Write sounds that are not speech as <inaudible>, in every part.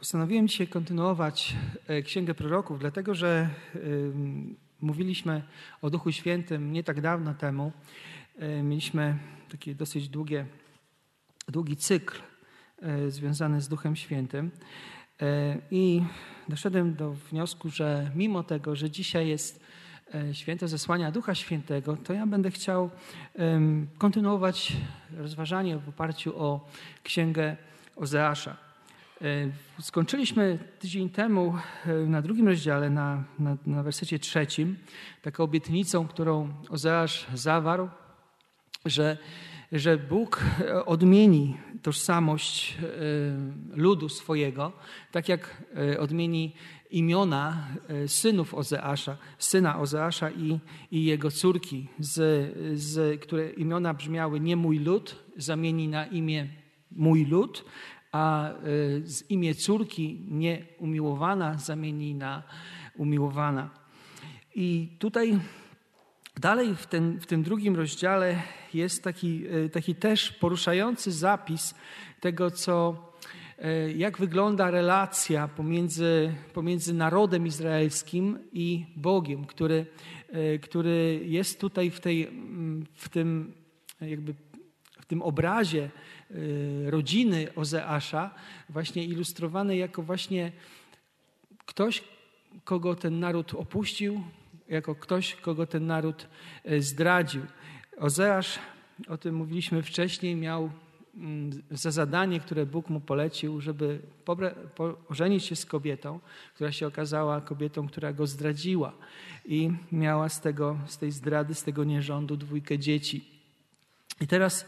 Postanowiłem dzisiaj kontynuować e, Księgę Proroków, dlatego że mówiliśmy o Duchu Świętym nie tak dawno temu. E, mieliśmy taki dosyć długie, długi cykl e, związany z Duchem Świętym. I doszedłem do wniosku, że mimo tego, że dzisiaj jest święto zesłania Ducha Świętego, to ja będę chciał kontynuować rozważanie w oparciu o Księgę Ozeasza. E, skończyliśmy tydzień temu e, na drugim rozdziale, na, na, na wersecie trzecim, taką obietnicą, którą Ozeasz zawarł, że, że Bóg odmieni tożsamość e, ludu swojego, tak jak odmieni imiona synów Ozeasza, syna Ozeasza i, i jego córki, z, z, które imiona brzmiały nie mój lud, zamieni na imię mój lud, a y, z imię córki nieumiłowana zamieni na umiłowana. I tutaj dalej w, ten, w tym drugim rozdziale jest taki, y, taki też poruszający zapis tego, co, y, jak wygląda relacja pomiędzy, pomiędzy narodem izraelskim i Bogiem, który, który jest tutaj w, tej, w tym jakby tym obrazie Y, rodziny Ozeasza, właśnie ilustrowany jako właśnie ktoś, kogo ten naród opuścił, jako ktoś, kogo ten naród y, zdradził. Ozeasz, o tym mówiliśmy wcześniej, miał mm, za zadanie, które Bóg mu polecił, żeby ożenić się z kobietą, która się okazała kobietą, która go zdradziła i miała z, tego, z tej zdrady, z tego nierządu dwójkę dzieci. I teraz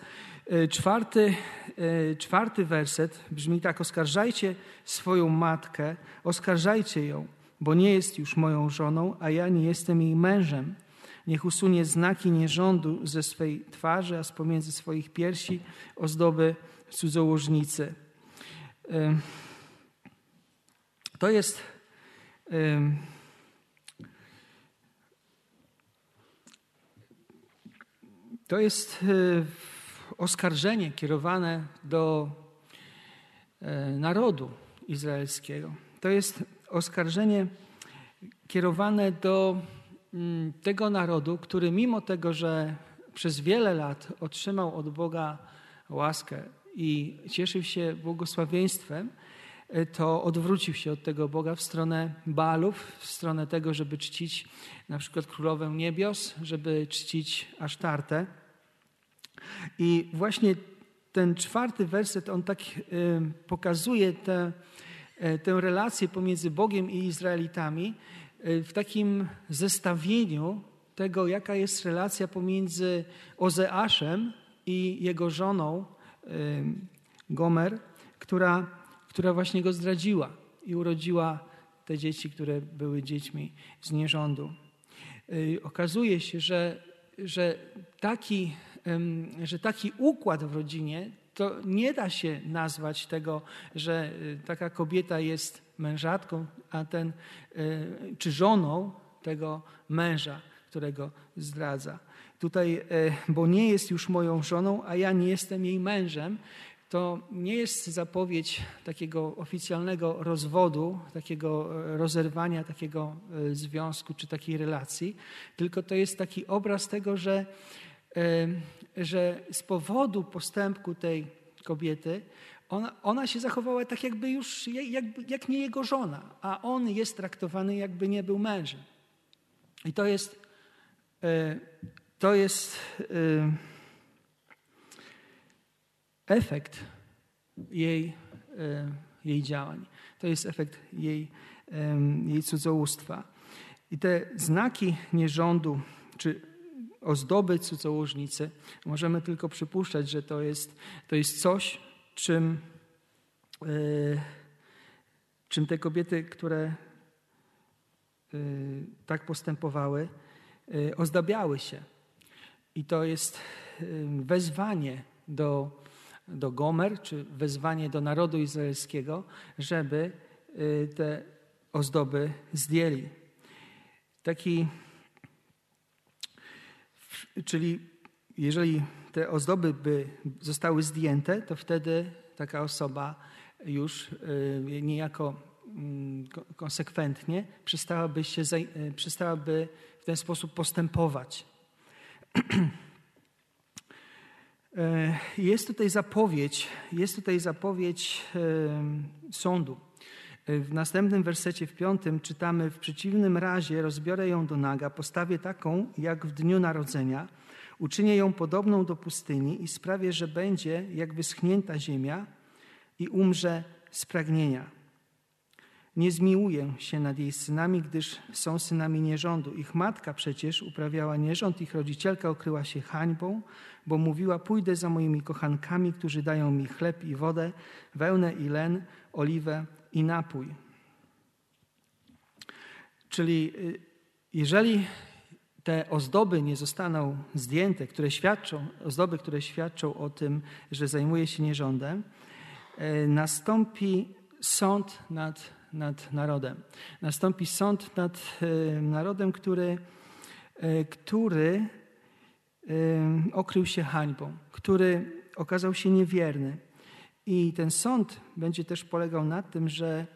czwarty, e, czwarty werset brzmi tak: Oskarżajcie swoją matkę, oskarżajcie ją, bo nie jest już moją żoną, a ja nie jestem jej mężem. Niech usunie znaki nierządu ze swej twarzy, a z pomiędzy swoich piersi ozdoby cudzołożnicy. E, to jest. To jest oskarżenie kierowane do e, narodu izraelskiego. To jest oskarżenie kierowane do mm, tego narodu, który mimo tego, że przez wiele lat otrzymał od Boga łaskę i cieszył się błogosławieństwem, e, to odwrócił się od tego Boga w stronę Balów, w stronę tego, żeby czcić na przykład królowę niebios, żeby czcić Asztartę. I właśnie ten czwarty werset, on tak y, pokazuje tę, e, tę relację pomiędzy Bogiem i Izraelitami y, w takim zestawieniu tego, jaka jest relacja pomiędzy Ozeaszem i jego żoną Gomer, która, która właśnie go zdradziła i urodziła te dzieci, które były dziećmi z nierządu. Okazuje się, że, że taki że taki układ w rodzinie to nie da się nazwać tego, że y, taka kobieta jest mężatką, a ten, y, czy żoną tego męża, którego zdradza. Tutaj, e, bo nie jest już moją żoną, a ja nie jestem jej mężem, to nie jest zapowiedź takiego oficjalnego rozwodu, takiego e, rozerwania takiego e, związku czy takiej relacji, tylko to jest taki obraz tego, że że z powodu postępku tej kobiety ona, ona się zachowała tak, jakby już jakby, jak nie jego żona, a on jest traktowany, jakby nie był mężem. I to jest, e, to jest e, efekt jej, e, jej działań. To jest efekt jej, jej cudzołóstwa. I te znaki nierządu, czy ozdoby cudzołożnicy, możemy tylko przypuszczać, że to jest, to jest coś, czym, yy, czym te kobiety, które yy, tak postępowały, yy, ozdabiały się. I to jest wezwanie do, do Gomer, czy wezwanie do narodu izraelskiego, żeby te ozdoby zdjęli. Taki Czyli jeżeli te ozdoby by zostały zdjęte, to wtedy taka osoba już niejako mm, konsekwentnie przestałaby, się, przestałaby w ten sposób postępować. <clears throat> Jest tutaj zapowiedź, jest tutaj zapowiedź sądu. W następnym wersecie, w piątym, czytamy: W przeciwnym razie rozbiorę ją do naga, postawię taką jak w dniu narodzenia, uczynię ją podobną do pustyni i sprawię, że będzie jak wyschnięta ziemia i umrze z pragnienia. Nie zmiłuję się nad jej synami, gdyż są synami nierządu. Ich matka przecież uprawiała nierząd, ich rodzicielka okryła się hańbą, bo mówiła: Pójdę za moimi kochankami, którzy dają mi chleb i wodę, wełnę i len, oliwę i napój. Czyli y, jeżeli te ozdoby nie zostaną zdjęte, które świadczą, ozdoby, które świadczą o tym, że zajmuje się nierządem, y, nastąpi sąd nad, nad narodem. Nastąpi sąd nad y, narodem, który, który okrył się hańbą, który okazał się niewierny. I ten sąd będzie też polegał na tym, że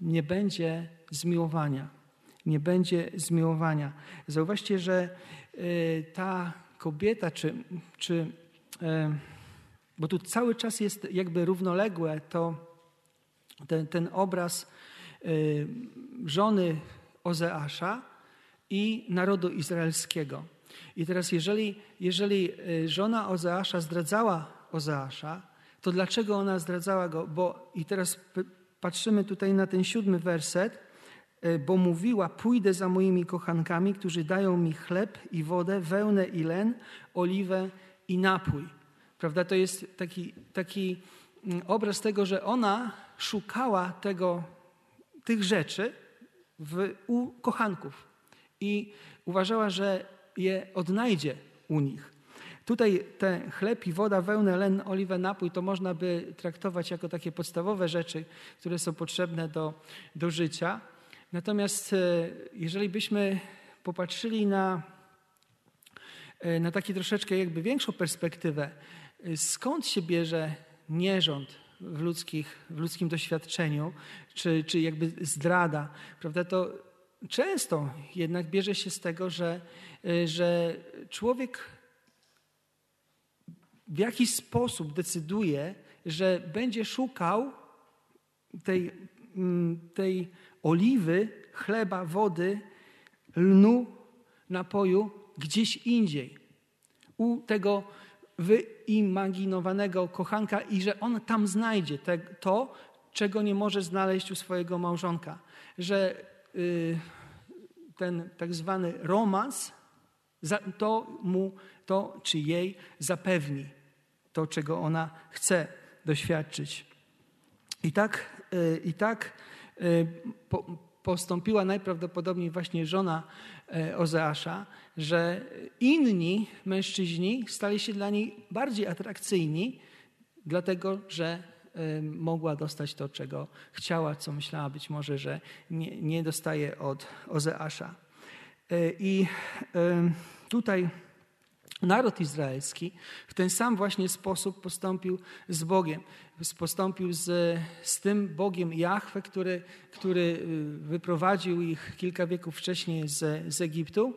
nie będzie zmiłowania. Nie będzie zmiłowania. Zauważcie, że y, ta kobieta, czy, czy y, bo tu cały czas jest jakby równoległe to ten, ten obraz y, żony Ozeasza i narodu izraelskiego. I teraz, jeżeli, jeżeli żona Ozeasza zdradzała Ozeasza, to dlaczego ona zdradzała go? Bo i teraz patrzymy tutaj na ten siódmy werset, e, bo mówiła: Pójdę za moimi kochankami, którzy dają mi chleb i wodę, wełnę i len, oliwę i napój. Prawda? To jest taki, taki mm, obraz tego, że ona szukała tego, tych rzeczy w, u kochanków i uważała, że je odnajdzie u nich. Tutaj te chleb i woda, wełnę, len, oliwę, napój to można by traktować jako takie podstawowe rzeczy, które są potrzebne do, do życia. Natomiast e, jeżeli byśmy popatrzyli na, e, na taki troszeczkę jakby większą perspektywę, e, skąd się bierze nierząd w, ludzkich, w ludzkim doświadczeniu, czy, czy jakby zdrada, prawda, to często jednak bierze się z tego, że, że człowiek w jakiś sposób decyduje, że będzie szukał tej, mm, tej oliwy, chleba, wody, lnu, napoju gdzieś indziej. U tego wyimaginowanego kochanka i że on tam znajdzie te, to, czego nie może znaleźć u swojego małżonka. Że y, ten tak zwany romans to mu, to czy jej zapewni to, czego ona chce doświadczyć. I tak, e, i tak e, postąpiła najprawdopodobniej właśnie żona e, Ozeasza, że inni mężczyźni stali się dla niej bardziej atrakcyjni, dlatego że mogła dostać to, czego chciała, co myślała być może, że nie, nie dostaje od Ozeasza. I tutaj Naród izraelski w ten sam właśnie sposób postąpił z Bogiem. Postąpił z, z tym Bogiem Jahwe, który, który y, wyprowadził ich kilka wieków wcześniej z, z Egiptu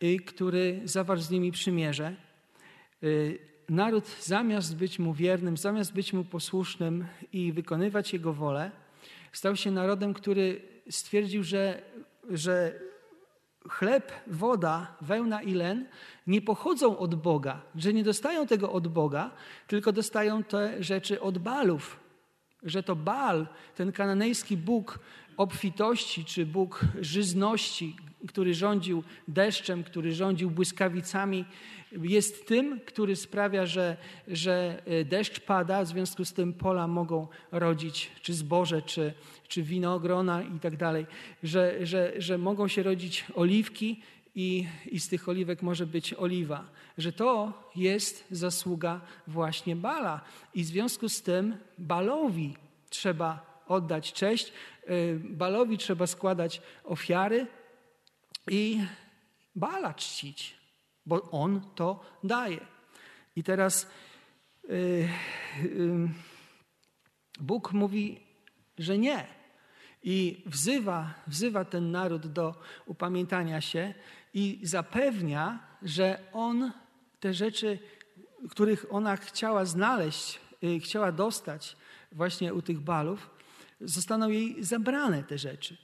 i który zawarł z nimi przymierze. Naród zamiast być mu wiernym, zamiast być mu posłusznym i wykonywać jego wolę, stał się narodem, który stwierdził, że, że chleb, woda, wełna i len nie pochodzą od Boga, że nie dostają tego od Boga, tylko dostają te rzeczy od Balów. Że to Bal, ten kananejski Bóg obfitości czy Bóg żyzności, który rządził deszczem, który rządził błyskawicami, jest tym, który sprawia, że, że e, deszcz pada, w związku z tym pola mogą rodzić czy zboże, czy, czy winogrona i tak dalej, że, że, że mogą się rodzić oliwki i, i z tych oliwek może być oliwa. Że to jest zasługa właśnie Bala. I w związku z tym Balowi trzeba oddać cześć, e, Balowi trzeba składać ofiary i Bala czcić bo On to daje. I teraz yy, yy, Bóg mówi że nie. I wzywa, wzywa ten naród do upamiętania się i zapewnia, że on te rzeczy, których ona chciała znaleźć, y, chciała dostać właśnie u tych balów, zostaną jej zabrane te rzeczy.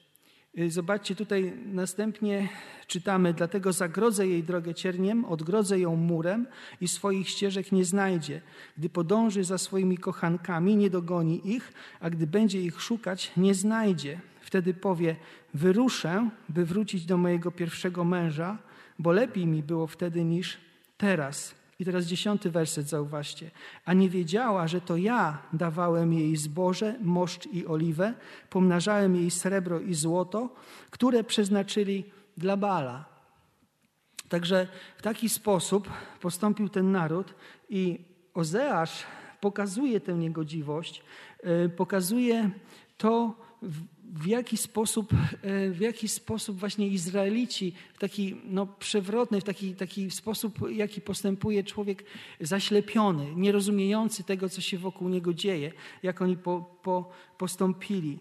Y, zobaczcie, tutaj następnie czytamy, dlatego zagrodzę jej drogę cierniem, odgrodzę ją murem i swoich ścieżek nie znajdzie. Gdy podąży za swoimi kochankami, nie dogoni ich, a gdy będzie ich szukać, nie znajdzie. Wtedy powie, wyruszę, by wrócić do mojego pierwszego męża, bo lepiej mi było wtedy niż teraz. I teraz dziesiąty werset, zauważcie. A nie wiedziała, że to ja dawałem jej zboże, moszcz i oliwę, pomnażałem jej srebro i złoto, które przeznaczyli dla Bala. Także w taki sposób postąpił ten naród i Ozeasz pokazuje tę niegodziwość, y, pokazuje to, w jaki sposób, e, w jaki sposób właśnie Izraelici w taki no, przewrotny, w taki, taki sposób, jaki postępuje człowiek zaślepiony, nierozumiejący tego, co się wokół niego dzieje, jak oni po, po, postąpili.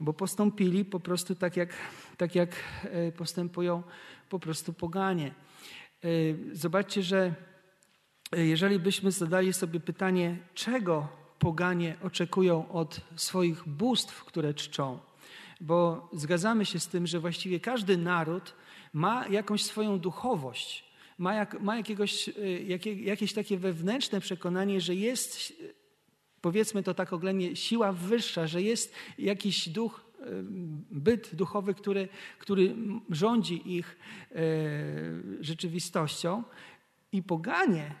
Bo postąpili po prostu tak jak, tak, jak e, postępują po prostu poganie. E, zobaczcie, że jeżeli byśmy zadali sobie pytanie, czego poganie oczekują od swoich bóstw, które czczą, bo zgadzamy się z tym, że właściwie każdy naród ma jakąś swoją duchowość, ma, jak, ma jakiegoś, y, jakie, jakieś takie wewnętrzne przekonanie, że jest, powiedzmy to tak oględnie, siła wyższa, że jest jakiś duch, y, byt duchowy, który, który rządzi ich rzeczywistością i poganie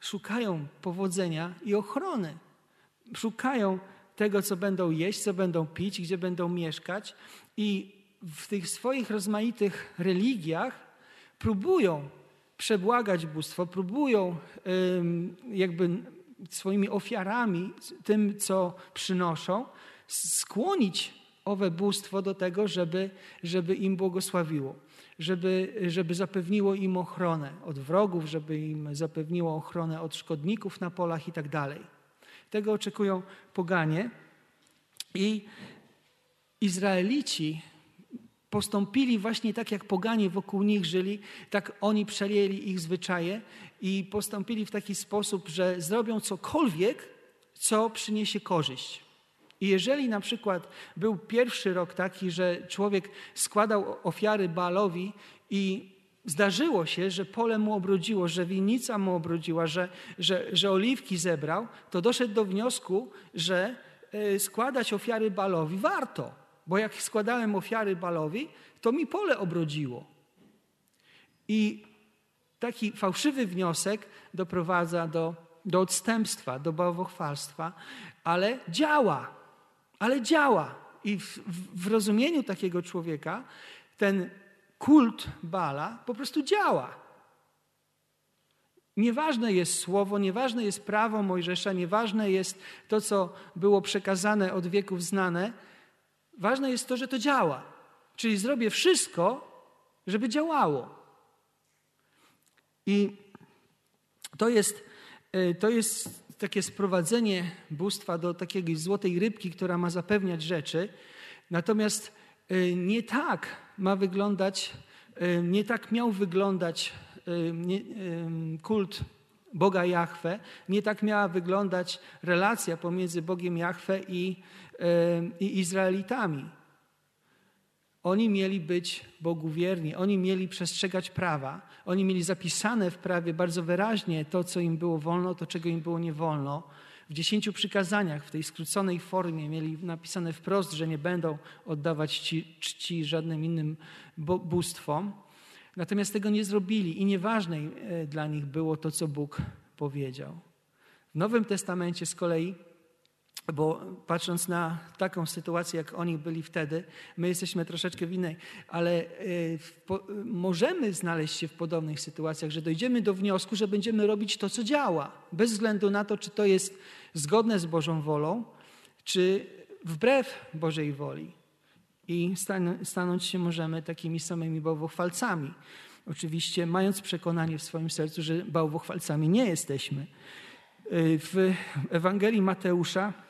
szukają powodzenia i ochrony. Szukają tego, co będą jeść, co będą pić, gdzie będą mieszkać. I w tych swoich rozmaitych religiach próbują przebłagać bóstwo, próbują jakby swoimi ofiarami, tym, co przynoszą, skłonić owe bóstwo do tego, żeby, żeby im błogosławiło, żeby, żeby zapewniło im ochronę od wrogów, żeby im zapewniło ochronę od szkodników na polach i tak dalej. Tego oczekują poganie. I Izraelici postąpili właśnie tak, jak poganie wokół nich żyli, tak oni przejęli ich zwyczaje i postąpili w taki sposób, że zrobią cokolwiek, co przyniesie korzyść. I jeżeli na przykład był pierwszy rok taki, że człowiek składał ofiary Baalowi i zdarzyło się, że pole mu obrodziło, że winnica mu obrodziła, że, że, że oliwki zebrał, to doszedł do wniosku, że e, składać ofiary balowi warto, bo jak składałem ofiary balowi, to mi pole obrodziło. I taki fałszywy wniosek doprowadza do, do odstępstwa, do bałwochwalstwa, ale działa, ale działa. I w, w rozumieniu takiego człowieka ten kult Bala po prostu działa. Nieważne jest słowo, nieważne jest prawo Mojżesza, nieważne jest to, co było przekazane od wieków znane. Ważne jest to, że to działa. Czyli zrobię wszystko, żeby działało. I to jest, e, to jest takie sprowadzenie bóstwa do takiej złotej rybki, która ma zapewniać rzeczy. Natomiast nie tak ma wyglądać, e, nie tak miał wyglądać e, kult Boga Jahwe, nie tak miała wyglądać relacja pomiędzy Bogiem Jahwe i, i Izraelitami. Oni mieli być Bogu wierni, oni mieli przestrzegać prawa, oni mieli zapisane w prawie bardzo wyraźnie to, co im było wolno, to, czego im było nie wolno. W dziesięciu przykazaniach, w tej skróconej formie, mieli napisane wprost, że nie będą oddawać czci, czci żadnym innym bóstwom. Natomiast tego nie zrobili i nieważne e, dla nich było to, co Bóg powiedział. W Nowym Testamencie z kolei bo patrząc na taką sytuację, jak oni byli wtedy, my jesteśmy troszeczkę w innej, ale e, po, możemy znaleźć się w podobnych sytuacjach, że dojdziemy do wniosku, że będziemy robić to, co działa, bez względu na to, czy to jest zgodne z Bożą wolą, czy wbrew Bożej woli. I stan stanąć się możemy takimi samymi bałwochwalcami. Oczywiście, mając przekonanie w swoim sercu, że bałwochwalcami nie jesteśmy. E, w Ewangelii Mateusza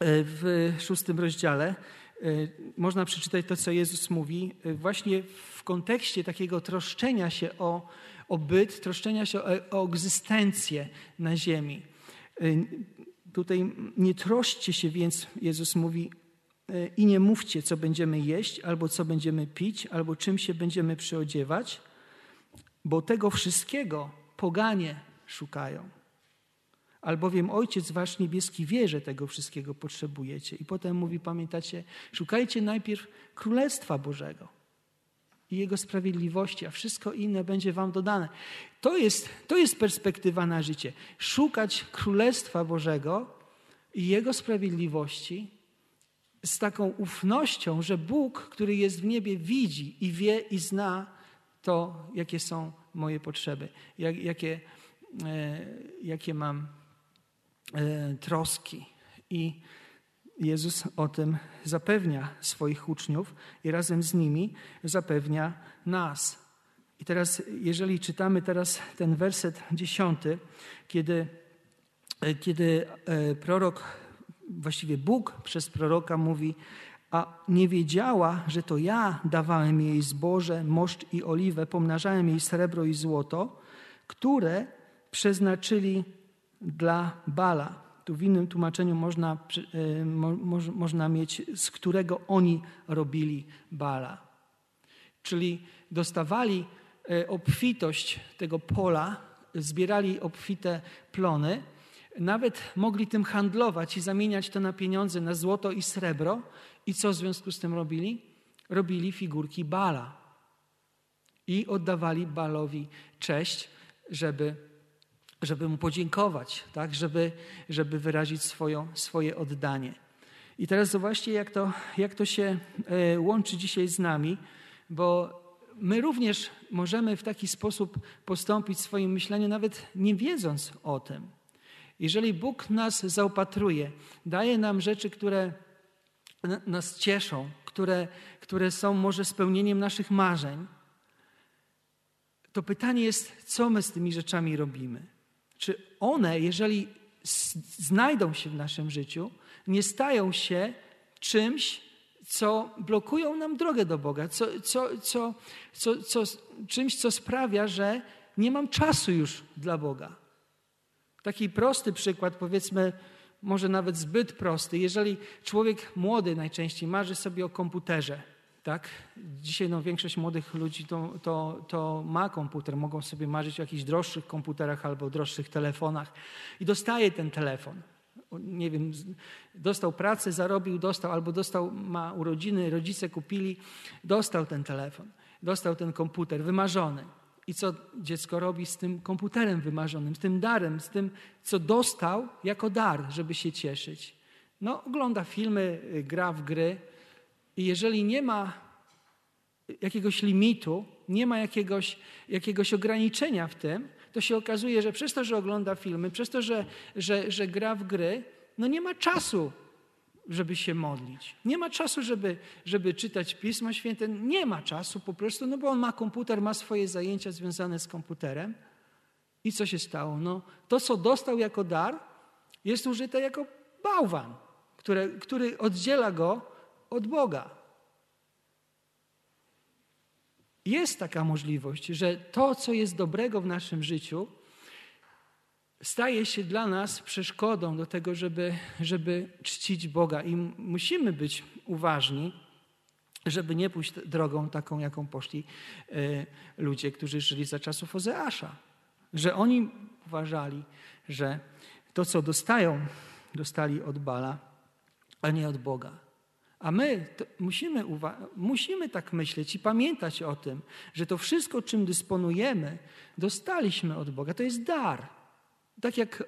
w szóstym rozdziale można przeczytać to, co Jezus mówi, właśnie w kontekście takiego troszczenia się o, o byt, troszczenia się o, o egzystencję na ziemi. Tutaj nie troszcie się więc, Jezus mówi, i nie mówcie, co będziemy jeść, albo co będziemy pić, albo czym się będziemy przyodziewać, bo tego wszystkiego poganie szukają. Albowiem Ojciec Wasz Niebieski wie, że tego wszystkiego potrzebujecie. I potem mówi, pamiętacie, szukajcie najpierw Królestwa Bożego i Jego sprawiedliwości, a wszystko inne będzie Wam dodane. To jest, to jest perspektywa na życie. Szukać Królestwa Bożego i Jego sprawiedliwości z taką ufnością, że Bóg, który jest w niebie, widzi i wie i zna to, jakie są moje potrzeby, jak, jakie, e, jakie mam troski. I Jezus o tym zapewnia swoich uczniów i razem z nimi zapewnia nas. I teraz, jeżeli czytamy teraz ten werset dziesiąty, kiedy, e, kiedy e, prorok, właściwie Bóg przez proroka mówi, a nie wiedziała, że to ja dawałem jej zboże, moszcz i oliwę, pomnażałem jej srebro i złoto, które przeznaczyli dla Bala. Tu w innym tłumaczeniu można, e, można mieć, z którego oni robili Bala. Czyli dostawali e, obfitość tego pola, zbierali obfite plony, nawet mogli tym handlować i zamieniać to na pieniądze, na złoto i srebro. I co w związku z tym robili? Robili figurki Bala. I oddawali Balowi cześć, żeby, żeby mu podziękować, tak? żeby, żeby wyrazić swoją, swoje oddanie. I teraz zobaczcie, jak to, jak to się e, łączy dzisiaj z nami, bo my również możemy w taki sposób postąpić w swoim myśleniu, nawet nie wiedząc o tym. Jeżeli Bóg nas zaopatruje, daje nam rzeczy, które nas cieszą, które, które są może spełnieniem naszych marzeń, to pytanie jest, co my z tymi rzeczami robimy? Czy one, jeżeli znajdą się w naszym życiu, nie stają się czymś, co blokują nam drogę do Boga, co, co, co, co, co, czymś, co sprawia, że nie mam czasu już dla Boga. Taki prosty przykład, powiedzmy, może nawet zbyt prosty. Jeżeli człowiek młody najczęściej marzy sobie o komputerze, tak? Dzisiaj no, większość młodych ludzi to, to, to ma komputer, mogą sobie marzyć o jakichś droższych komputerach albo droższych telefonach i dostaje ten telefon. Nie wiem, dostał pracę, zarobił, dostał, albo dostał, ma urodziny, rodzice kupili, dostał ten telefon, dostał ten komputer wymarzony. I co dziecko robi z tym komputerem wymarzonym, z tym darem, z tym, co dostał jako dar, żeby się cieszyć? No, ogląda filmy, y, gra w gry i jeżeli nie ma jakiegoś limitu, nie ma jakiegoś, jakiegoś ograniczenia w tym, to się okazuje, że przez to, że ogląda filmy, przez to, że, że, że gra w gry, no nie ma czasu żeby się modlić. Nie ma czasu, żeby, żeby czytać Pismo Święte. Nie ma czasu po prostu, no bo on ma komputer, ma swoje zajęcia związane z komputerem. I co się stało? No, to, co dostał jako dar, jest użyte jako bałwan, które, który oddziela go Boga. Jest taka możliwość, że to, co jest dobrego w naszym życiu, staje się dla nas przeszkodą do tego, żeby, żeby czcić Boga. I musimy być uważni, żeby nie pójść drogą taką, jaką poszli e, ludzie, którzy żyli za czasów Ozeasza. Że oni uważali, że to, co dostają, dostali od Bala, a nie od Boga. A my musimy, musimy tak myśleć i pamiętać o tym, że to wszystko, czym dysponujemy, dostaliśmy od Boga. To jest dar. Tak jak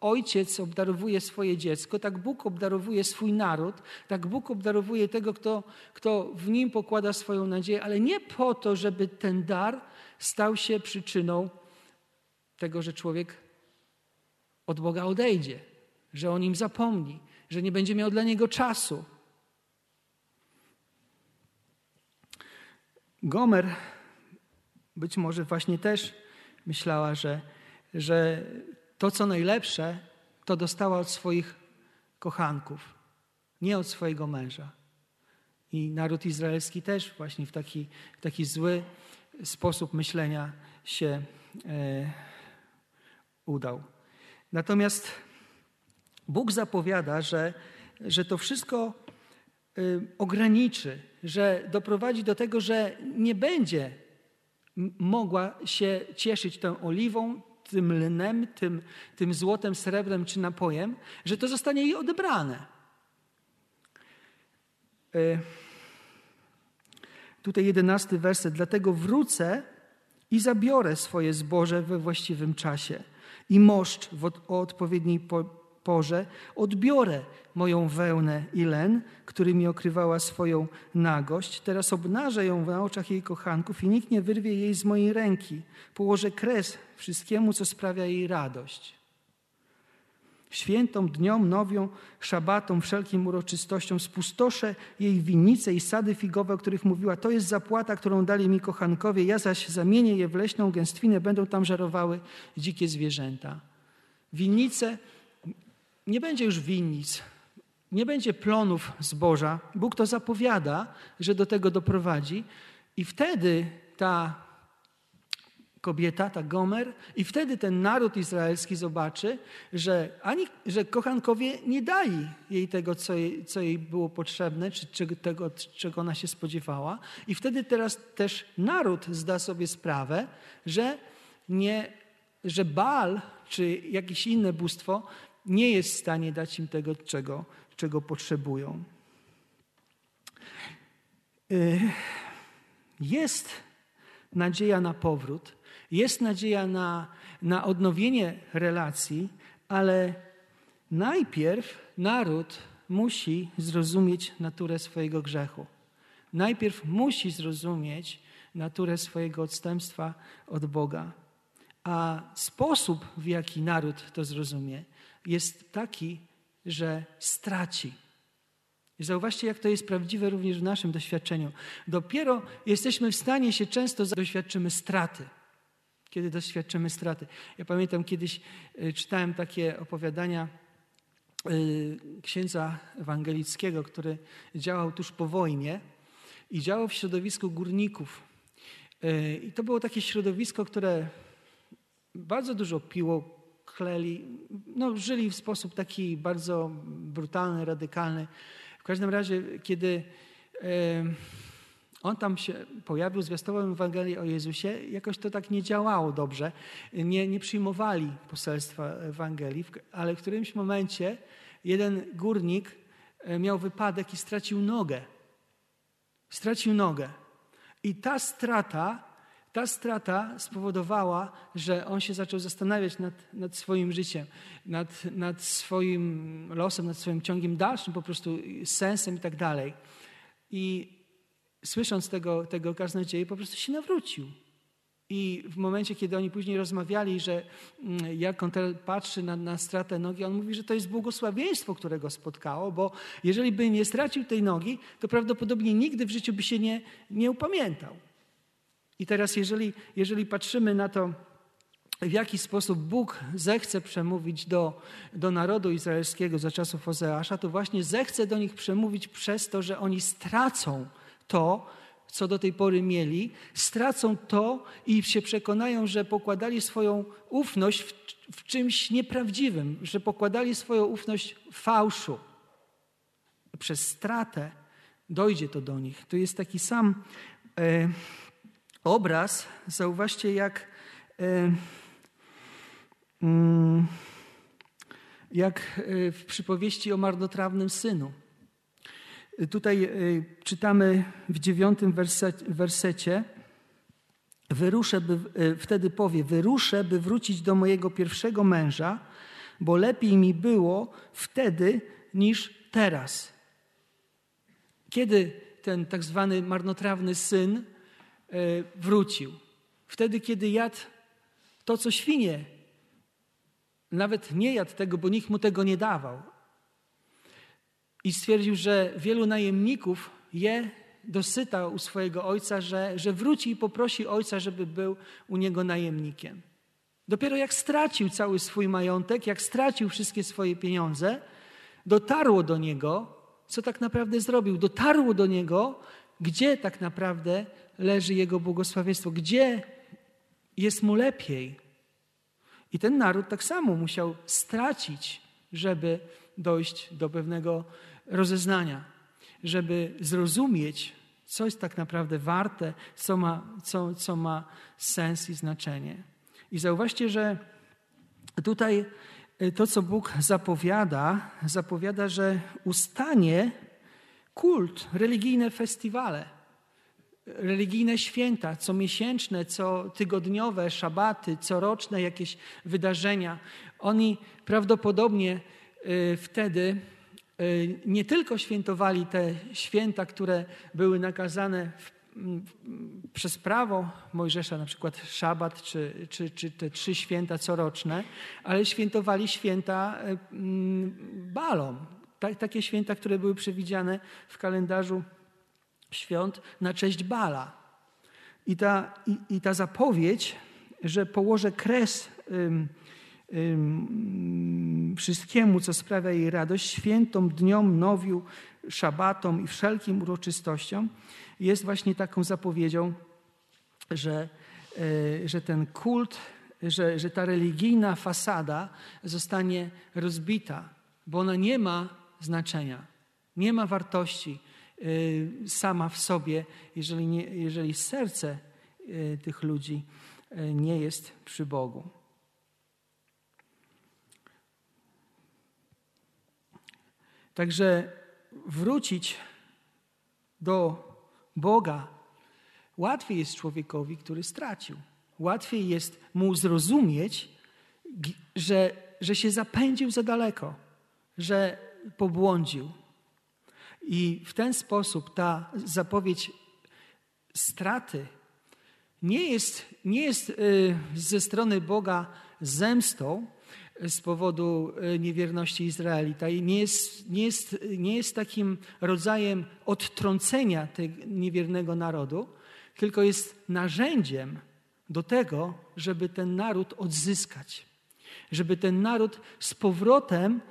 ojciec obdarowuje swoje dziecko, tak Bóg obdarowuje swój naród, tak Bóg obdarowuje tego, kto, kto w nim pokłada swoją nadzieję, ale nie po to, żeby ten dar stał się przyczyną tego, że człowiek od Boga odejdzie, że o nim zapomni, że nie będzie miał dla niego czasu. Gomer być może właśnie też myślała, że że to, co najlepsze, to dostała od swoich kochanków, nie od swojego męża. I naród izraelski też właśnie w taki, w taki zły sposób myślenia się e, udał. Natomiast Bóg zapowiada, że, że to wszystko y, ograniczy, że doprowadzi do tego, że nie będzie mogła się cieszyć tą oliwą, tym lnem, tym, tym złotem, srebrem czy napojem, że to zostanie jej odebrane. Y, tutaj jedenasty werset. Dlatego wrócę i zabiorę swoje zboże we właściwym czasie i moszcz w o odpowiedniej porze odbiorę moją wełnę i len, którymi okrywała swoją nagość. Teraz obnażę ją na oczach jej kochanków i nikt nie wyrwie jej z mojej ręki. Położę kres wszystkiemu, co sprawia jej radość świętom, dniom, nowią, szabatom, wszelkim uroczystościom, spustoszę jej winnice i sady figowe, o których mówiła, to jest zapłata, którą dali mi kochankowie, ja zaś zamienię je w leśną gęstwinę, będą tam żerowały dzikie zwierzęta. Winnice, nie będzie już winnic, nie będzie plonów zboża. Bóg to zapowiada, że do tego doprowadzi i wtedy ta kobieta, ta Gomer, i wtedy ten naród izraelski zobaczy, że, ani, że kochankowie nie dali jej tego, co jej, co jej było potrzebne, czy, czy tego, czego ona się spodziewała. I wtedy teraz też naród zda sobie sprawę, że, nie, że Baal, czy jakieś inne bóstwo nie jest w stanie dać im tego, czego, czego potrzebują. Y, jest nadzieja na powrót, jest nadzieja na, na odnowienie relacji, ale najpierw naród musi zrozumieć naturę swojego grzechu. Najpierw musi zrozumieć naturę swojego odstępstwa od Boga. A sposób, w jaki naród to zrozumie, jest taki, że straci. Zauważcie, jak to jest prawdziwe również w naszym doświadczeniu. Dopiero jesteśmy w stanie się często doświadczymy straty kiedy doświadczymy straty. Ja pamiętam kiedyś e, czytałem takie opowiadania e, księdza ewangelickiego, który działał tuż po wojnie i działał w środowisku górników. E, I to było takie środowisko, które bardzo dużo piło, kleli, no, żyli w sposób taki bardzo brutalny, radykalny. W każdym razie, kiedy on tam się pojawił, zwiastował Ewangelię o Jezusie. Jakoś to tak nie działało dobrze. Nie, nie przyjmowali poselstwa Ewangelii, ale w którymś momencie jeden górnik e, miał wypadek i stracił nogę. Stracił nogę. I ta strata, ta strata spowodowała, że on się zaczął zastanawiać nad, nad swoim życiem, nad, nad swoim losem, nad swoim ciągiem dalszym, po prostu sensem i tak dalej. I słysząc tego, tego kaznodzieję, po prostu się nawrócił. I w momencie, kiedy oni później rozmawiali, że mm, jak on patrzy na, na stratę nogi, on mówi, że to jest błogosławieństwo, które go spotkało, bo jeżeli by nie stracił tej nogi, to prawdopodobnie nigdy w życiu by się nie, nie upamiętał. I teraz, jeżeli, jeżeli patrzymy na to, w jaki sposób Bóg zechce przemówić do, do narodu izraelskiego za czasów Ozeasza, to właśnie zechce do nich przemówić przez to, że oni stracą to, co do tej pory mieli, stracą to i się przekonają, że pokładali swoją ufność w, w czymś nieprawdziwym, że pokładali swoją ufność w fałszu. Przez stratę dojdzie to do nich. To jest taki sam e, obraz. Zauważcie, jak, e, mm, jak e, w przypowieści o marnotrawnym synu. Tutaj y, czytamy w dziewiątym wersecie, wyruszę, by, wtedy powie, wyruszę, by wrócić do mojego pierwszego męża, bo lepiej mi było wtedy niż teraz. Kiedy ten tak zwany marnotrawny syn wrócił? Wtedy, kiedy jadł to, co świnie. Nawet nie jadł tego, bo nikt mu tego nie dawał, i stwierdził, że wielu najemników je dosyta u swojego ojca, że, że wróci i poprosi ojca, żeby był u niego najemnikiem. Dopiero jak stracił cały swój majątek, jak stracił wszystkie swoje pieniądze, dotarło do niego, co tak naprawdę zrobił. Dotarło do niego, gdzie tak naprawdę leży jego błogosławieństwo, gdzie jest mu lepiej. I ten naród tak samo musiał stracić, żeby dojść do pewnego rozeznania, żeby zrozumieć, co jest tak naprawdę warte, co ma, co, co ma sens i znaczenie. I zauważcie, że tutaj y, to, co Bóg zapowiada, zapowiada, że ustanie kult, religijne festiwale, religijne święta, comiesięczne, co tygodniowe, szabaty, coroczne jakieś wydarzenia. Oni prawdopodobnie y, wtedy y, nie tylko świętowali te święta, które były nakazane przez prawo Mojżesza, na przykład szabat czy, czy, czy te trzy święta coroczne, ale świętowali święta e, balom. takie święta, które były przewidziane w kalendarzu świąt na cześć Bala. I ta, i, i ta zapowiedź, że położę kres ym, ym, wszystkiemu, co sprawia jej radość, świętom, dniom, nowiu, szabatom i wszelkim uroczystościom, jest właśnie taką zapowiedzią, że, e, że ten kult, że, że ta religijna fasada zostanie rozbita, bo ona nie ma znaczenia, nie ma wartości e, sama w sobie, jeżeli, nie, jeżeli serce e, tych ludzi nie jest przy Bogu. Także wrócić do Boga, łatwiej jest człowiekowi, który stracił. Łatwiej jest mu zrozumieć, że, że się zapędził za daleko, że pobłądził. I w ten sposób ta zapowiedź straty nie jest, nie jest y, ze strony Boga zemstą, z powodu e, niewierności Izraelita i nie jest, nie, jest, nie jest takim rodzajem odtrącenia tego niewiernego narodu, tylko jest narzędziem do tego, żeby ten naród odzyskać, żeby ten naród z powrotem y, y,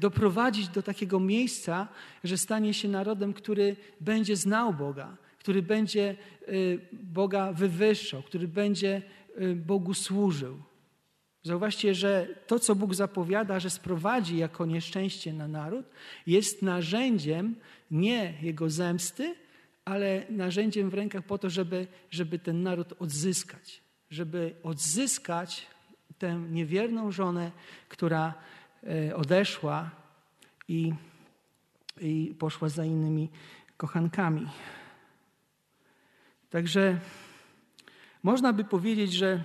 doprowadzić do takiego miejsca, że stanie się narodem, który będzie znał Boga, który będzie y, Boga wywyższał, który będzie Bogu służył. Zauważcie, że to, co Bóg zapowiada, że sprowadzi jako nieszczęście na naród, jest narzędziem nie jego zemsty, ale narzędziem w rękach po to, żeby, żeby ten naród odzyskać. Żeby odzyskać tę niewierną żonę, która e, odeszła i, i poszła za innymi kochankami. Także można by powiedzieć, że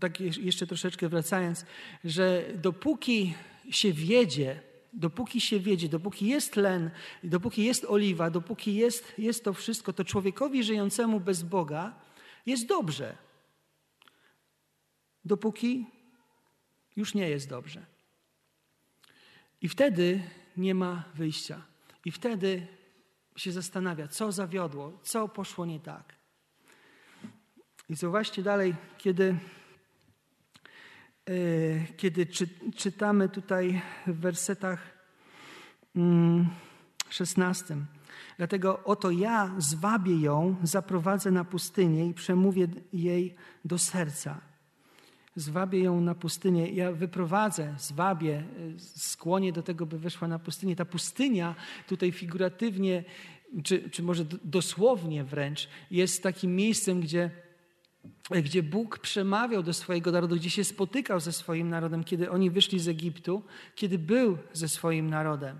tak jeszcze troszeczkę wracając, że dopóki się wiedzie, dopóki się wiedzie, dopóki jest len, dopóki jest oliwa, dopóki jest, jest to wszystko, to człowiekowi żyjącemu bez Boga jest dobrze. Dopóki już nie jest dobrze. I wtedy nie ma wyjścia. I wtedy się zastanawia, co zawiodło, co poszło nie tak. I zauważcie dalej, kiedy E, kiedy czy, czytamy tutaj w wersetach 16. Mm, Dlatego oto ja zwabię ją, zaprowadzę na pustynię i przemówię jej do serca. Zwabię ją na pustynię. Ja wyprowadzę, zwabię, e, skłonię do tego, by weszła na pustynię. Ta pustynia tutaj figuratywnie, czy, czy może dosłownie wręcz, jest takim miejscem, gdzie gdzie Bóg przemawiał do swojego narodu, gdzie się spotykał ze swoim narodem, kiedy oni wyszli z Egiptu, kiedy był ze swoim narodem.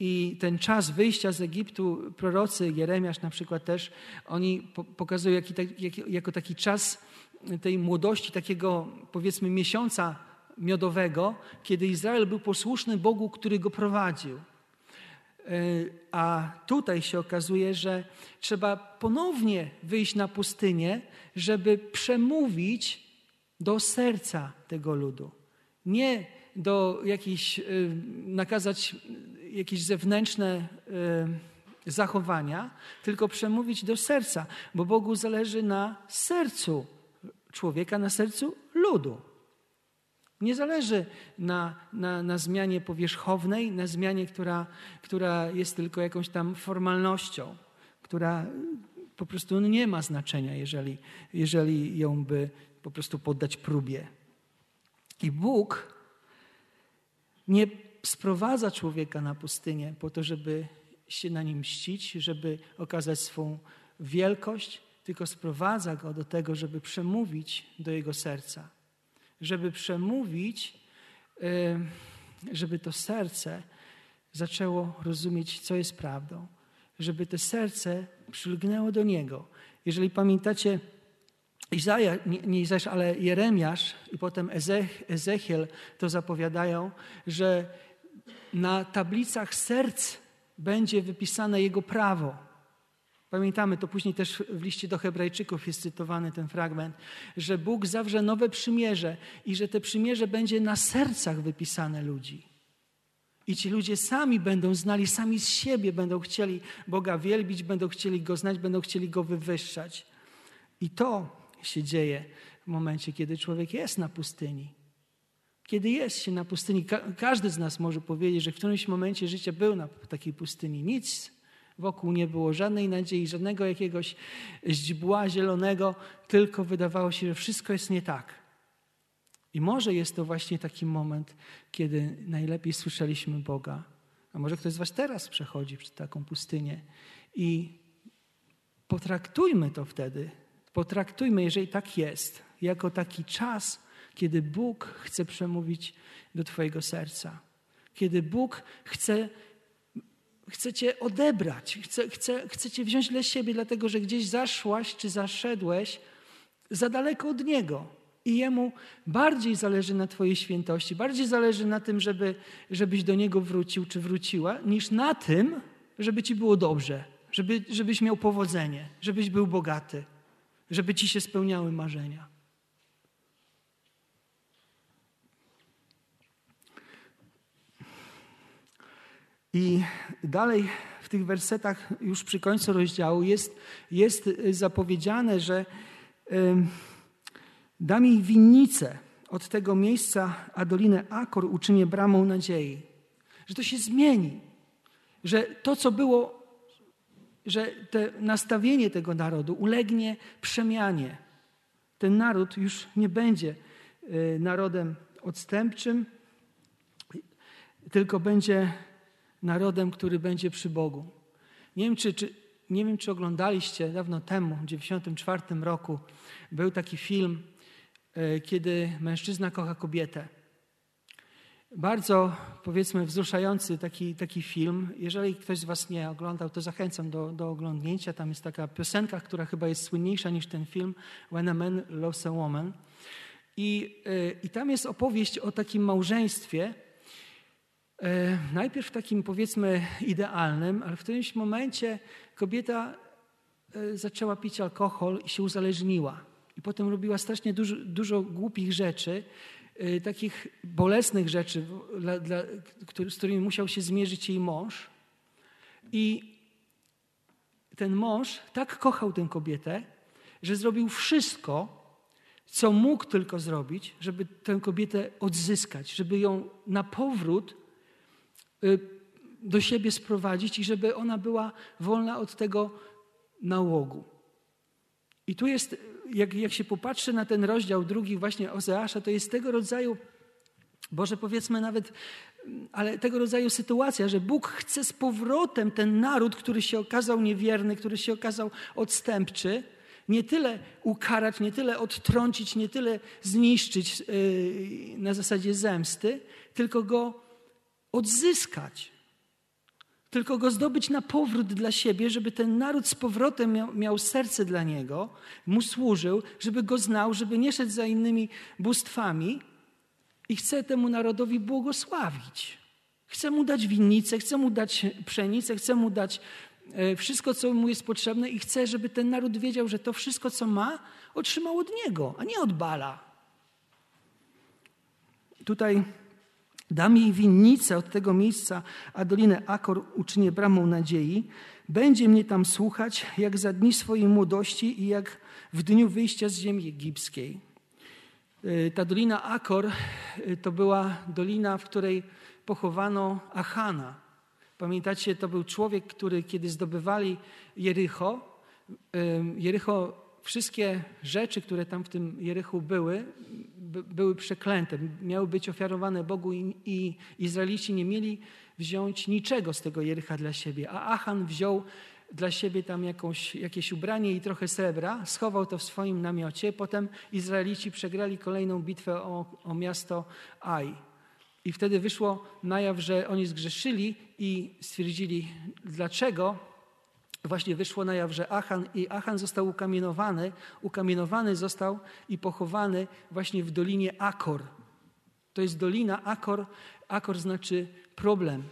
I ten czas wyjścia z Egiptu, prorocy, Jeremiasz na przykład też, oni pokazują jaki, jak, jako taki czas tej młodości, takiego powiedzmy miesiąca miodowego, kiedy Izrael był posłuszny Bogu, który go prowadził. A tutaj się okazuje, że trzeba ponownie wyjść na pustynię, żeby przemówić do serca tego ludu. Nie do jakichś, y, nakazać jakieś zewnętrzne y, zachowania, tylko przemówić do serca, bo Bogu zależy na sercu człowieka, na sercu ludu. Nie zależy na, na, na zmianie powierzchownej, na zmianie, która, która jest tylko jakąś tam formalnością, która po prostu nie ma znaczenia, jeżeli, jeżeli ją by po prostu poddać próbie. I Bóg nie sprowadza człowieka na pustynię po to, żeby się na nim mścić, żeby okazać swą wielkość, tylko sprowadza go do tego, żeby przemówić do jego serca. Żeby przemówić, żeby to serce zaczęło rozumieć, co jest prawdą. Żeby to serce przylgnęło do niego. Jeżeli pamiętacie, Izaja, nie, nie Izajasz, ale Jeremiasz i potem Ezech, Ezechiel to zapowiadają, że na tablicach serc będzie wypisane Jego prawo. Pamiętamy, to później też w liście do Hebrajczyków jest cytowany ten fragment, że Bóg zawrze nowe przymierze i że te przymierze będzie na sercach wypisane ludzi. I ci ludzie sami będą znali, sami z siebie będą chcieli Boga wielbić, będą chcieli Go znać, będą chcieli Go wywyższać. I to się dzieje w momencie, kiedy człowiek jest na pustyni. Kiedy jest się na pustyni, każdy z nas może powiedzieć, że w którymś momencie życia był na takiej pustyni. Nic wokół nie było, żadnej nadziei, żadnego jakiegoś źdźbła zielonego, tylko wydawało się, że wszystko jest nie tak. I może jest to właśnie taki moment, kiedy najlepiej słyszeliśmy Boga. A może ktoś z Was teraz przechodzi przez taką pustynię i potraktujmy to wtedy, potraktujmy, jeżeli tak jest, jako taki czas, kiedy Bóg chce przemówić do Twojego serca. Kiedy Bóg chce, chce Cię odebrać, chce, chce, Cię wziąć dla siebie, dlatego że gdzieś zaszłaś czy zaszedłeś za daleko od Niego. I Jemu bardziej zależy na Twojej świętości, bardziej zależy na tym, żeby, żebyś do Niego wrócił czy wróciła, niż na tym, żeby Ci było dobrze, żeby, żebyś miał powodzenie, żebyś był bogaty, żeby Ci się spełniały marzenia. I dalej w tych wersetach, już przy końcu rozdziału, jest, jest zapowiedziane, że dam jej winnicę od tego miejsca, a dolinę Akor uczynię bramą nadziei. Że to się zmieni. Że to, co było, że te nastawienie tego narodu ulegnie przemianie. Ten naród już nie będzie y, narodem odstępczym, tylko będzie narodem, który będzie przy Bogu. Nie wiem, czy, czy, nie wiem, czy oglądaliście dawno temu, w 1994 roku, był taki film, e, kiedy mężczyzna kocha kobietę. Bardzo, powiedzmy, wzruszający taki, taki film. Jeżeli ktoś z Was nie oglądał, to zachęcam do, do oglądnięcia. Tam jest taka piosenka, która chyba jest słynniejsza niż ten film, When a Man Loves a Woman. I, e, I tam jest opowieść o takim małżeństwie, najpierw takim powiedzmy idealnym, ale w którymś momencie kobieta e, zaczęła pić alkohol i się uzależniła. I potem robiła strasznie dużo, dużo głupich rzeczy, e, takich bolesnych rzeczy, dla, dla, z którymi musiał się zmierzyć jej mąż. I ten mąż tak kochał tę kobietę, że zrobił wszystko, co mógł tylko zrobić, żeby tę kobietę odzyskać, żeby ją na powrót do siebie sprowadzić i żeby ona była wolna od tego nałogu. I tu jest, jak, jak się popatrzy na ten rozdział drugi właśnie Ozeasza, to jest tego rodzaju, Boże powiedzmy nawet, ale tego rodzaju sytuacja, że Bóg chce z powrotem ten naród, który się okazał niewierny, który się okazał odstępczy, nie tyle ukarać, nie tyle odtrącić, nie tyle zniszczyć yy, na zasadzie zemsty, tylko go odzyskać, tylko go zdobyć na powrót dla siebie, żeby ten naród z powrotem miał, miał, serce dla niego, mu służył, żeby go znał, żeby nie szedł za innymi bóstwami i chce temu narodowi błogosławić. Chce mu dać winnicę, chce mu dać pszenicę, chce mu dać e, wszystko, co mu jest potrzebne i chce, żeby ten naród wiedział, że to wszystko, co ma, otrzymał od niego, a nie od Bala. Tutaj Dam jej winnicę od tego miejsca, a dolinę Akor uczynię bramą nadziei. Będzie mnie tam słuchać, jak za dni swojej młodości i jak w dniu wyjścia z ziemi egipskiej. Y, ta dolina Akor y, to była dolina, w której pochowano Achana. Pamiętacie, to był człowiek, który kiedy zdobywali Jericho, Jericho, wszystkie rzeczy, które tam w tym Jerichu były, były przeklęte, miały być ofiarowane Bogu i, Izraelici nie mieli wziąć niczego z tego Jericha dla siebie. A Achan wziął dla siebie tam jakąś, jakieś ubranie i trochę srebra, schował to w swoim namiocie. Potem Izraelici przegrali kolejną bitwę o, o miasto Aj. I wtedy wyszło na jaw, że oni zgrzeszyli i stwierdzili, dlaczego. Właśnie wyszło na jaw, że Achan i Achan został ukamienowany, ukamienowany został i pochowany właśnie w dolinie Akor. To jest dolina Akor. Akor znaczy problem.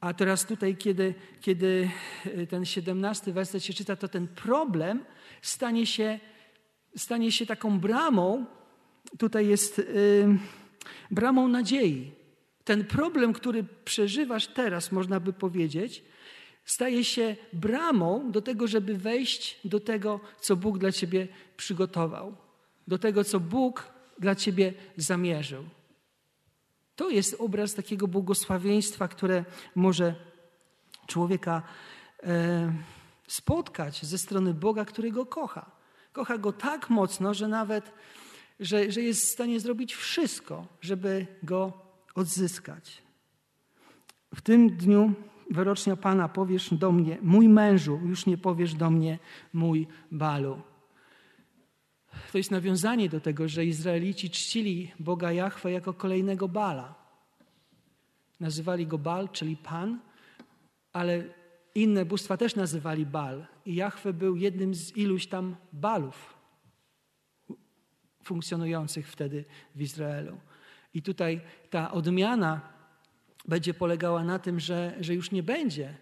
A teraz tutaj, kiedy, kiedy e, ten 17 werset się czyta, to ten problem stanie się, stanie się taką bramą, tutaj jest yy, bramą nadziei. Ten problem, który przeżywasz teraz, można by powiedzieć, staje się bramą do tego, żeby wejść do tego, co Bóg dla ciebie przygotował, do tego, co Bóg dla ciebie zamierzył. To jest obraz takiego błogosławieństwa, które może człowieka e, spotkać ze strony Boga, który go kocha. Kocha go tak mocno, że nawet że, że jest w stanie zrobić wszystko, żeby go odzyskać. W tym dniu wyrocznia Pana powiesz do mnie, mój mężu, już nie powiesz do mnie, mój balu. To jest nawiązanie do tego, że Izraelici czcili Boga Jahwe jako kolejnego Bala. Nazywali go Bal, czyli Pan, ale inne bóstwa też nazywali Bal. I Jahwe był jednym z iluś tam Balów funkcjonujących wtedy w Izraelu. I tutaj ta odmiana będzie polegała na tym, że, że już nie będzie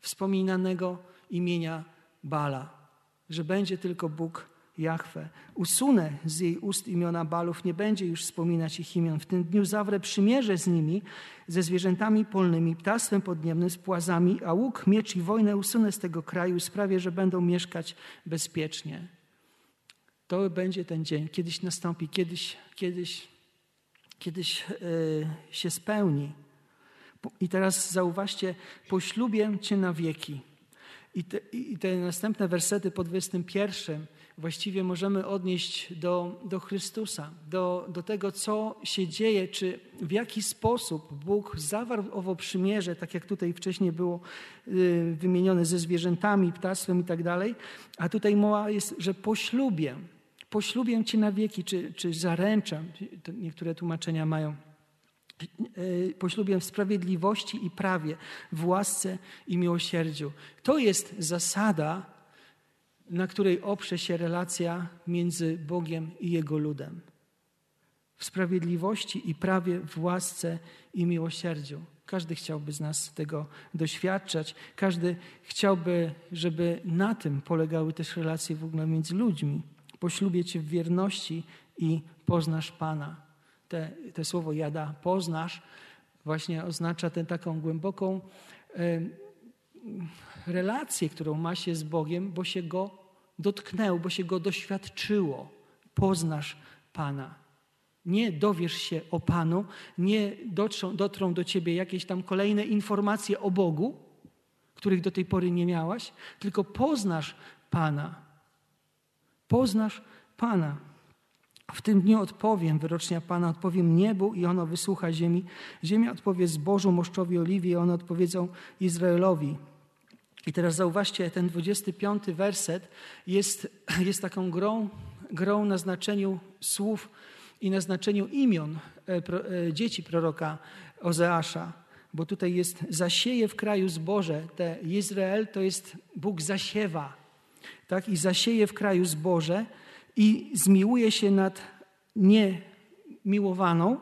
wspominanego imienia Bala, że będzie tylko Bóg Jahwe. Usunę z jej ust imiona Balów, nie będzie już wspominać ich imion. W tym dniu zawrę przymierze z nimi, ze zwierzętami polnymi, ptactwem podniebnym, z płazami, a łuk, miecz i wojnę usunę z tego kraju i sprawię, że będą mieszkać bezpiecznie. To będzie ten dzień, kiedyś nastąpi, kiedyś, kiedyś, kiedyś yy, się spełni. I teraz zauważcie, poślubię Cię na wieki. I te, I te następne wersety po 21 właściwie możemy odnieść do, do Chrystusa, do, do tego, co się dzieje, czy w jaki sposób Bóg zawarł owo przymierze, tak jak tutaj wcześniej było y, wymienione ze zwierzętami, ptactwem i tak dalej, a tutaj mowa jest, że poślubię, poślubię Cię na wieki, czy, czy zaręczam, niektóre tłumaczenia mają y, poślubię w sprawiedliwości i prawie, w łasce i miłosierdziu. To jest zasada, na której oprze się relacja między Bogiem i Jego ludem. W sprawiedliwości i prawie, w łasce i miłosierdziu. Każdy chciałby z nas tego doświadczać. Każdy chciałby, żeby na tym polegały też relacje w ogóle między ludźmi. Poślubię Cię w wierności i poznasz Pana. Te, te słowo jada, poznasz, właśnie oznacza tę taką głęboką relację, którą ma się z Bogiem, bo się Go dotknęło, bo się Go doświadczyło. Poznasz Pana. Nie dowiesz się o Panu, nie dotrą, dotrą do Ciebie jakieś tam kolejne informacje o Bogu, których do tej pory nie miałaś, tylko poznasz Pana. Poznasz Pana. W tym dniu odpowiem, wyrocznia Pana, odpowiem niebu i ono wysłucha ziemi. Ziemia odpowie zbożu, moszczowi, oliwie i one odpowiedzą Izraelowi. I teraz zauważcie, ten 25 werset jest, jest taką grą, grą na znaczeniu słów i na znaczeniu imion e, e, dzieci proroka Ozeasza. Bo tutaj jest zasieje w kraju zboże. Te Izrael to jest Bóg zasiewa. Tak? I zasieje w kraju zboże i zmiłuje się nad niemiłowaną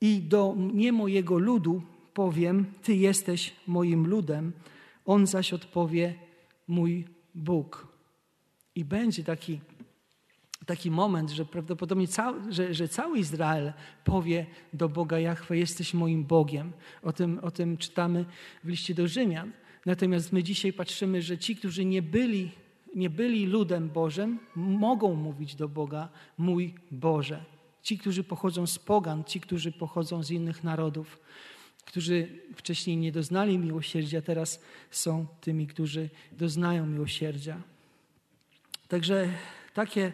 i do nie mojego ludu powiem, Ty jesteś moim ludem, on zaś odpowie, mój Bóg. I będzie taki, taki moment, że prawdopodobnie cały, że, że cały Izrael powie do Boga Jahwe, jesteś moim Bogiem. O tym, o tym czytamy w liście do Rzymian. Natomiast my dzisiaj patrzymy, że ci, którzy nie byli nie byli ludem Bożym, mogą mówić do Boga mój Boże. Ci, którzy pochodzą z pogan, ci, którzy pochodzą z innych narodów, którzy wcześniej nie doznali miłosierdzia, teraz są tymi, którzy doznają miłosierdzia. Także takie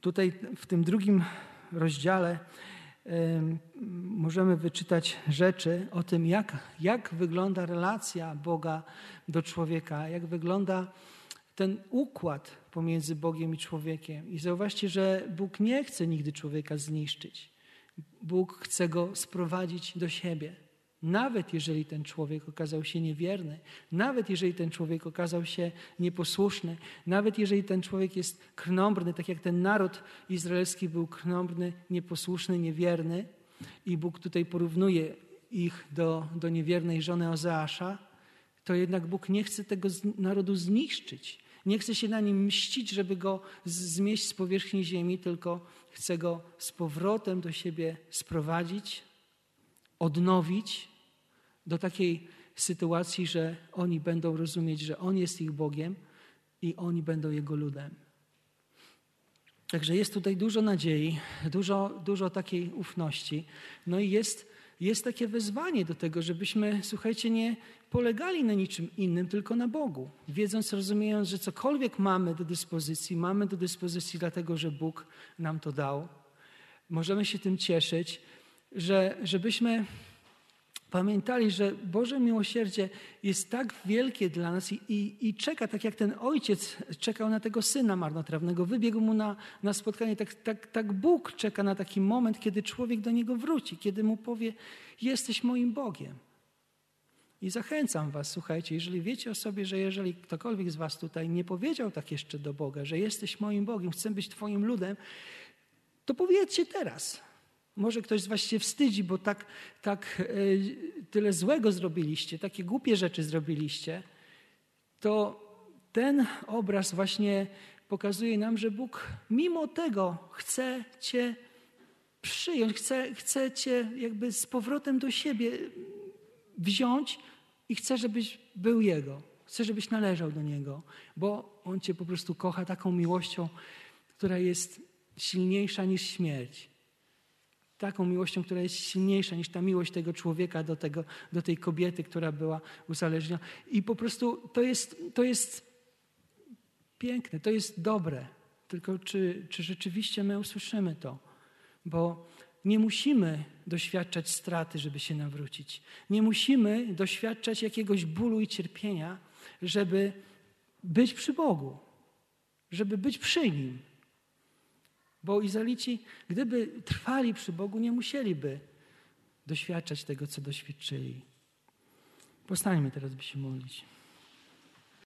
tutaj w tym drugim rozdziale możemy wyczytać rzeczy o tym, jak, jak wygląda relacja Boga do człowieka, jak wygląda ten układ pomiędzy Bogiem i człowiekiem. I zauważcie, że Bóg nie chce nigdy człowieka zniszczyć. Bóg chce go sprowadzić do siebie. Nawet jeżeli ten człowiek okazał się niewierny, nawet jeżeli ten człowiek okazał się nieposłuszny, nawet jeżeli ten człowiek jest krnąbrny, tak jak ten naród izraelski był krnąbrny, nieposłuszny, niewierny, i Bóg tutaj porównuje ich do, do niewiernej żony Ozeasza, to jednak Bóg nie chce tego narodu zniszczyć. Nie chce się na nim mścić, żeby go zmieść z powierzchni ziemi, tylko chce go z powrotem do siebie sprowadzić, odnowić do takiej sytuacji, że oni będą rozumieć, że On jest ich Bogiem i oni będą Jego ludem. Także jest tutaj dużo nadziei, dużo, dużo takiej ufności. No i jest, jest takie wezwanie do tego, żebyśmy, słuchajcie, nie polegali na niczym innym, tylko na Bogu. Wiedząc, rozumiejąc, że cokolwiek mamy do dyspozycji, mamy do dyspozycji dlatego, że Bóg nam to dał. Możemy się tym cieszyć, że, żebyśmy pamiętali, że Boże miłosierdzie jest tak wielkie dla nas i, i, i, czeka, tak jak ten ojciec czekał na tego syna marnotrawnego, wybiegł mu na, na spotkanie, tak, tak, tak Bóg czeka na taki moment, kiedy człowiek do niego wróci, kiedy mu powie: Jesteś moim Bogiem. I zachęcam Was, słuchajcie, jeżeli wiecie o sobie, że jeżeli ktokolwiek z Was tutaj nie powiedział tak jeszcze do Boga, że jesteś moim Bogiem, chcę być Twoim ludem, to powiedzcie teraz. Może ktoś z Was się wstydzi, bo tak, tak e, tyle złego zrobiliście, takie głupie rzeczy zrobiliście. To ten obraz właśnie pokazuje nam, że Bóg mimo tego chce Cię przyjąć, chce, chce Cię jakby z powrotem do siebie wziąć i chce, żebyś był Jego. Chce, żebyś należał do Niego, bo On Cię po prostu kocha taką miłością, która jest silniejsza niż śmierć taką miłością, która jest silniejsza niż ta miłość tego człowieka do, tego, do tej kobiety, która była uzależniona. I po prostu to jest, to jest piękne, to jest dobre. Tylko czy, czy rzeczywiście my usłyszymy to? Bo nie musimy doświadczać straty, żeby się nawrócić. Nie musimy doświadczać jakiegoś bólu i cierpienia, żeby być przy Bogu, żeby być przy Nim. Bo Izraelici, gdyby trwali przy Bogu, nie musieliby doświadczać tego, co doświadczyli. Postańmy teraz, by się modlić.